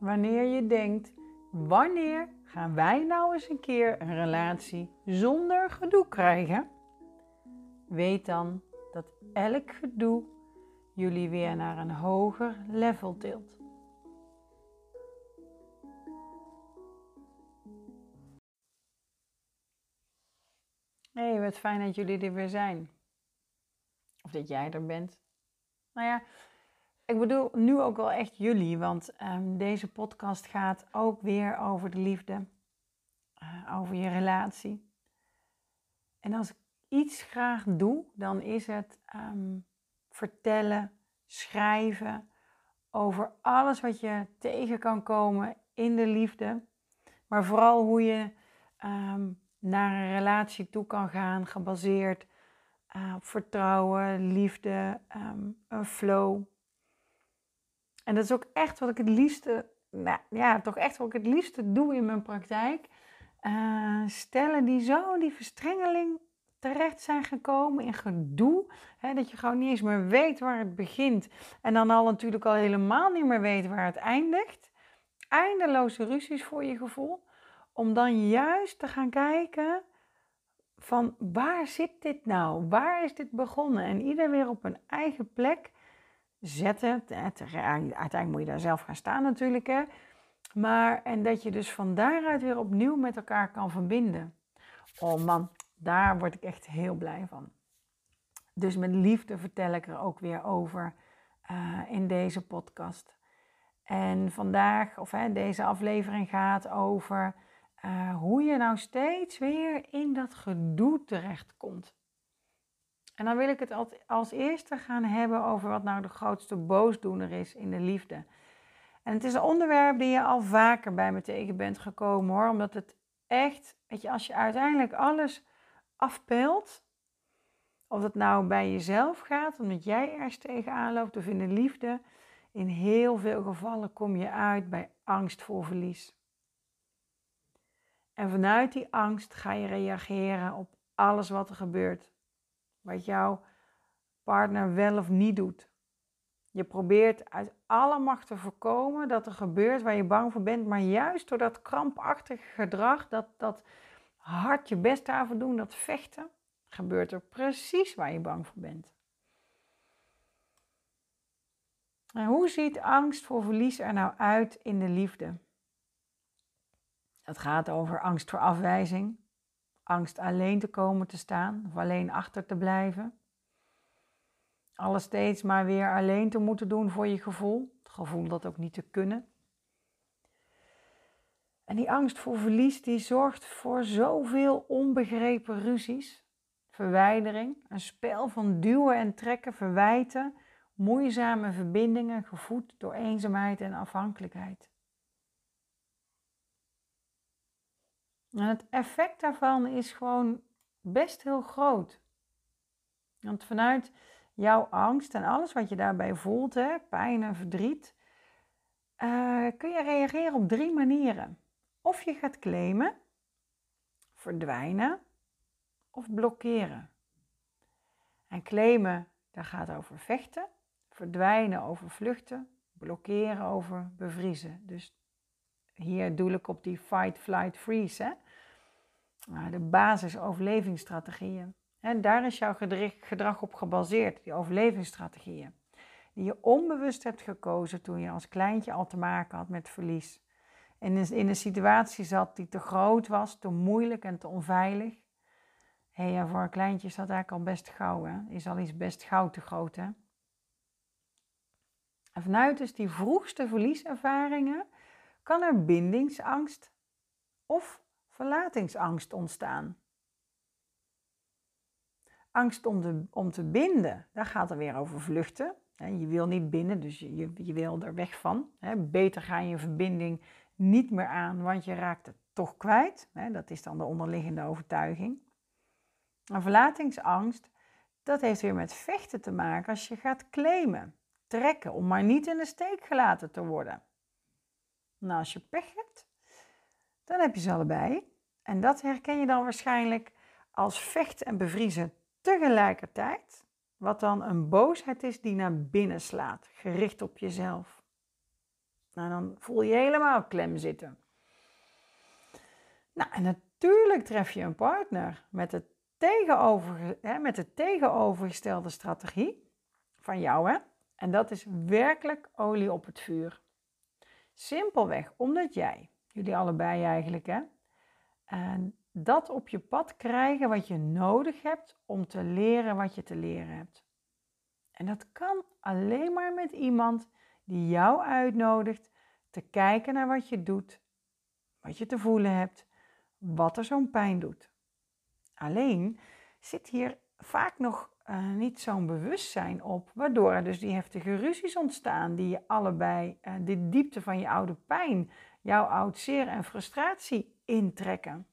wanneer je denkt: wanneer gaan wij nou eens een keer een relatie zonder gedoe krijgen? Weet dan dat elk gedoe jullie weer naar een hoger level tilt. hey, wat fijn dat jullie er weer zijn. Of dat jij er bent. Nou ja, ik bedoel nu ook wel echt jullie, want ehm, deze podcast gaat ook weer over de liefde, uh, over je relatie. En als ik iets graag doe, dan is het ehm, vertellen, schrijven over alles wat je tegen kan komen in de liefde. Maar vooral hoe je um, naar een relatie toe kan gaan, gebaseerd uh, op vertrouwen, liefde, een flow. En dat is ook echt wat ik het liefste, nou ja, toch echt wat ik het liefste doe in mijn praktijk. Uh, stellen die zo die verstrengeling terecht zijn gekomen in gedoe. Hè, dat je gewoon niet eens meer weet waar het begint. En dan al natuurlijk al helemaal niet meer weet waar het eindigt. Eindeloze ruzies voor je gevoel om dan juist te gaan kijken van waar zit dit nou? Waar is dit begonnen? En ieder weer op een eigen plek zetten. Uiteindelijk moet je daar zelf gaan staan natuurlijk. Hè? Maar, en dat je dus van daaruit weer opnieuw met elkaar kan verbinden. Oh man, daar word ik echt heel blij van. Dus met liefde vertel ik er ook weer over uh, in deze podcast. En vandaag, of hè, deze aflevering gaat over hoe je nou steeds weer in dat gedoe terechtkomt. En dan wil ik het als eerste gaan hebben over wat nou de grootste boosdoener is in de liefde. En het is een onderwerp die je al vaker bij me tegen bent gekomen hoor, omdat het echt, weet je, als je uiteindelijk alles afpelt, of het nou bij jezelf gaat, omdat jij ergens tegenaan loopt, of in de liefde, in heel veel gevallen kom je uit bij angst voor verlies. En vanuit die angst ga je reageren op alles wat er gebeurt. Wat jouw partner wel of niet doet. Je probeert uit alle macht te voorkomen dat er gebeurt waar je bang voor bent. Maar juist door dat krampachtige gedrag, dat, dat hard je best daarvoor doen, dat vechten, gebeurt er precies waar je bang voor bent. En hoe ziet angst voor verlies er nou uit in de liefde? Het gaat over angst voor afwijzing, angst alleen te komen te staan of alleen achter te blijven. Alles steeds maar weer alleen te moeten doen voor je gevoel, het gevoel dat ook niet te kunnen. En die angst voor verlies die zorgt voor zoveel onbegrepen ruzies, verwijdering, een spel van duwen en trekken, verwijten, moeizame verbindingen gevoed door eenzaamheid en afhankelijkheid. En het effect daarvan is gewoon best heel groot. Want vanuit jouw angst en alles wat je daarbij voelt, hè, pijn en verdriet, uh, kun je reageren op drie manieren. Of je gaat claimen, verdwijnen of blokkeren. En claimen, dat gaat over vechten, verdwijnen over vluchten, blokkeren over bevriezen. Dus hier doe ik op die fight, flight, freeze. Hè? De basis overlevingsstrategieën. En daar is jouw gedrag op gebaseerd, die overlevingsstrategieën. Die je onbewust hebt gekozen toen je als kleintje al te maken had met verlies. En in een situatie zat die te groot was, te moeilijk en te onveilig. Hé, voor een kleintje is dat eigenlijk al best gauw, hè? Is al iets best gauw te groot, hè? En vanuit dus die vroegste verlieservaringen kan er bindingsangst of verlatingsangst ontstaan. Angst om, de, om te binden, daar gaat er weer over vluchten. Je wil niet binden, dus je, je wil er weg van. Beter ga je verbinding niet meer aan, want je raakt het toch kwijt. Dat is dan de onderliggende overtuiging. Een verlatingsangst, dat heeft weer met vechten te maken als je gaat claimen, trekken, om maar niet in de steek gelaten te worden. Nou, als je pech hebt, dan heb je ze allebei. En dat herken je dan waarschijnlijk als vechten en bevriezen tegelijkertijd. Wat dan een boosheid is die naar binnen slaat, gericht op jezelf. Nou, dan voel je helemaal klem zitten. Nou, en natuurlijk tref je een partner met, het tegenover, hè, met de tegenovergestelde strategie van jou. Hè? En dat is werkelijk olie op het vuur. Simpelweg omdat jij, jullie allebei eigenlijk, hè, en dat op je pad krijgen wat je nodig hebt om te leren wat je te leren hebt. En dat kan alleen maar met iemand die jou uitnodigt te kijken naar wat je doet, wat je te voelen hebt, wat er zo'n pijn doet. Alleen zit hier vaak nog uh, niet zo'n bewustzijn op, waardoor er dus die heftige ruzies ontstaan die je allebei uh, de diepte van je oude pijn, jouw oud zeer en frustratie intrekken.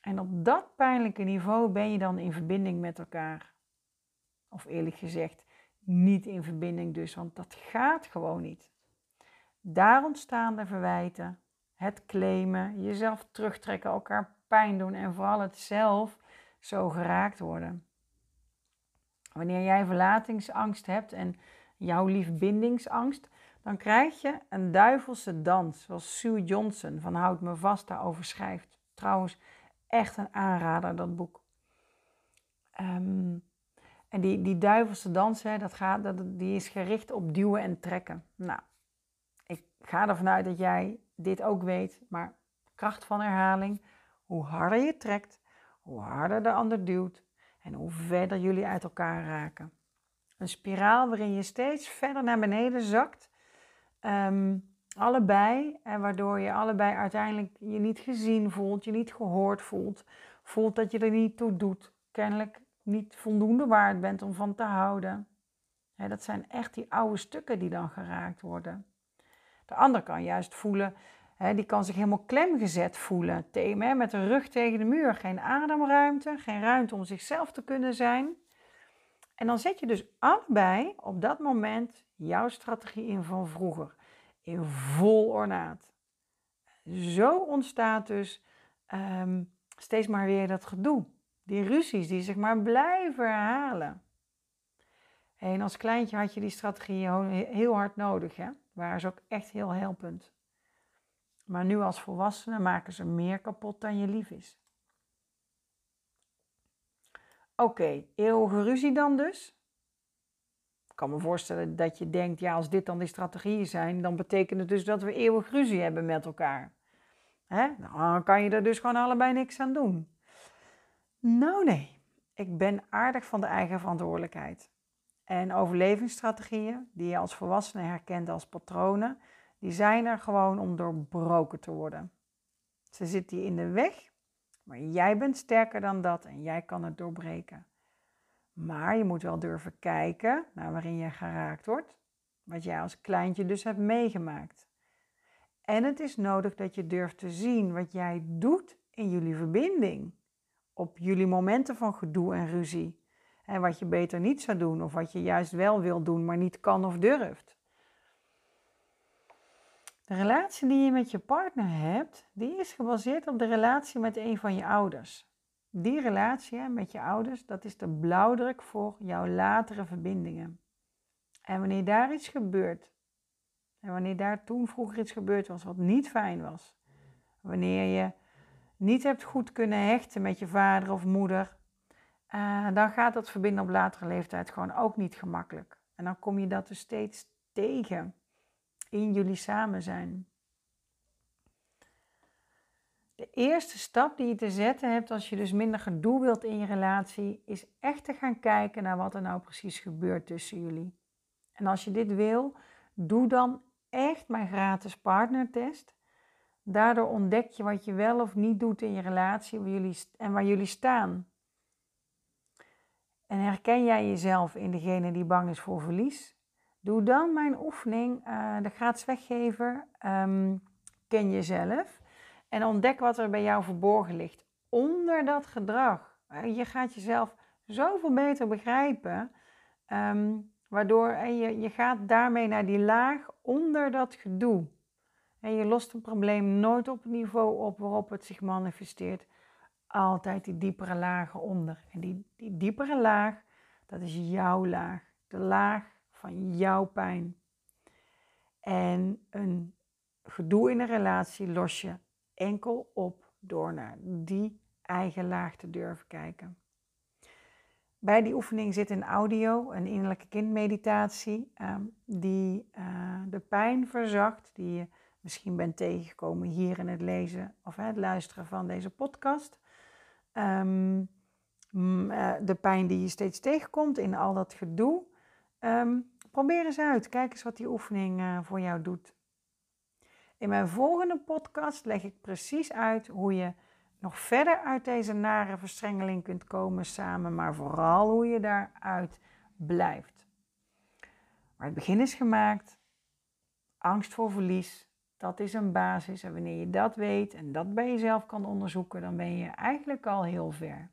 En op dat pijnlijke niveau ben je dan in verbinding met elkaar. Of eerlijk gezegd, niet in verbinding dus, want dat gaat gewoon niet. Daar ontstaan de verwijten, het claimen, jezelf terugtrekken, elkaar pijn doen en vooral het zelf zo geraakt worden. Wanneer jij verlatingsangst hebt en jouw lief bindingsangst, dan krijg je een duivelse dans, zoals Sue Johnson van Houd Me Vast daarover schrijft. Trouwens, echt een aanrader, dat boek. Ehm, en die, die duivelse dans, hè, dat gaat, dat, die is gericht op duwen en trekken. Nou, ik ga ervan uit dat jij dit ook weet, maar kracht van herhaling, hoe harder je trekt, hoe harder de ander duwt en hoe verder jullie uit elkaar raken. Een spiraal waarin je steeds verder naar beneden zakt, ehm, allebei, en waardoor je allebei uiteindelijk je niet gezien voelt, je niet gehoord voelt, voelt dat je er niet toe doet, kennelijk niet voldoende waard bent om van te houden. dat zijn echt die oude stukken die dan geraakt worden. De ander kan juist voelen die kan zich helemaal klemgezet voelen, thema, met de rug tegen de muur. Geen ademruimte, geen ruimte om zichzelf te kunnen zijn. En dan zet je dus allebei op dat moment jouw strategie in van vroeger. In vol ornaat. Zo ontstaat dus ehm, steeds maar weer dat gedoe. Die ruzies die zich maar blijven herhalen. En als kleintje had je die strategie heel hard nodig. Hè? Waren ze ook echt heel helpend. Maar nu als volwassene maken ze meer kapot dan je lief is. Oké, eeuwige ruzie dan dus? Ik kan me voorstellen dat je denkt, ja, als dit dan die strategieën zijn, dan betekent het dus dat we eeuwig ruzie hebben met elkaar. Hè? Nou, dan kan je er dus gewoon allebei niks aan doen. Nou nee, ik ben aardig van de eigen verantwoordelijkheid. En overlevingsstrategieën, die je als volwassene herkent als patronen, die zijn er gewoon om doorbroken te worden. Ze zitten je in de weg, maar jij bent sterker dan dat en jij kan het doorbreken. Maar je moet wel durven kijken naar waarin je geraakt wordt, wat jij als kleintje dus hebt meegemaakt. En het is nodig dat je durft te zien wat jij doet in jullie verbinding, op jullie momenten van gedoe en ruzie. En wat je beter niet zou doen of wat je juist wel wil doen, maar niet kan of durft. De relatie die je met je partner hebt, die is gebaseerd op de relatie met een van je ouders. Die relatie met je ouders, dat is de blauwdruk voor jouw latere verbindingen. En wanneer daar iets gebeurt, en wanneer daar toen vroeger iets gebeurd was wat niet fijn was, wanneer je niet hebt goed kunnen hechten met je vader of moeder, uh, dan gaat dat verbinden op latere leeftijd gewoon ook niet gemakkelijk. En dan kom je dat dus steeds tegen in jullie samen zijn. De eerste stap die je te zetten hebt als je dus minder gedoe wilt in je relatie, is echt te gaan kijken naar wat er nou precies gebeurt tussen jullie. En als je dit wil, doe dan echt mijn gratis partnertest. Daardoor ontdek je wat je wel of niet doet in je relatie waar jullie, en waar jullie staan. En herken jij jezelf in degene die bang is voor verlies? Doe dan mijn oefening, uh, de gratis weggever, um, ken jezelf. En ontdek wat er bij jou verborgen ligt onder dat gedrag. Eh, je gaat jezelf zoveel beter begrijpen, ehm, waardoor en je, je gaat daarmee naar die laag onder dat gedoe. En je lost een probleem nooit op het niveau op waarop het zich manifesteert. Altijd die diepere lagen onder. En die diepere laag, dat is jouw laag. De laag van jouw pijn. En een gedoe in een relatie los je enkel op door naar die eigen laag te durven kijken. Bij die oefening zit een audio, een innerlijke kindmeditatie, um, die uh, de pijn verzacht, die je misschien bent tegengekomen hier in het lezen of het luisteren van deze podcast. Um, de pijn die je steeds tegenkomt in al dat gedoe. Probeer eens uit. Kijk eens wat die oefening uh, voor jou doet. In mijn volgende podcast leg ik precies uit hoe je nog verder uit deze nare verstrengeling kunt komen samen, maar vooral hoe je daaruit blijft. Maar het begin is gemaakt. Angst voor verlies, dat is een basis. En wanneer je dat weet en dat bij jezelf kan onderzoeken, dan ben je eigenlijk al heel ver.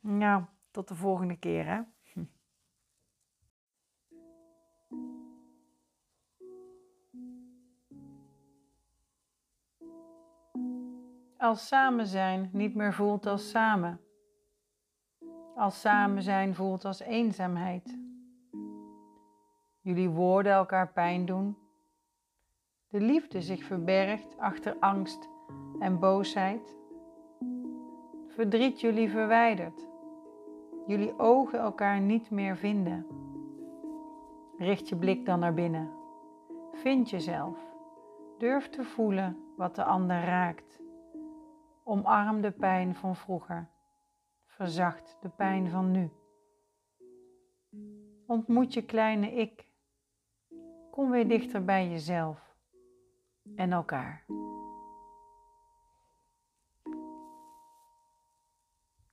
Nou, tot de volgende keer hè. Als samen zijn niet meer voelt als samen. Als samen zijn voelt als eenzaamheid. Jullie woorden elkaar pijn doen. De liefde zich verbergt achter angst en boosheid. Verdriet jullie verwijdert. Jullie ogen elkaar niet meer vinden. Richt je blik dan naar binnen. Vind jezelf. Durf te voelen wat de ander raakt. Omarm de pijn van vroeger. Verzacht de pijn van nu. Ontmoet je kleine ik. Kom weer dichter bij jezelf en elkaar.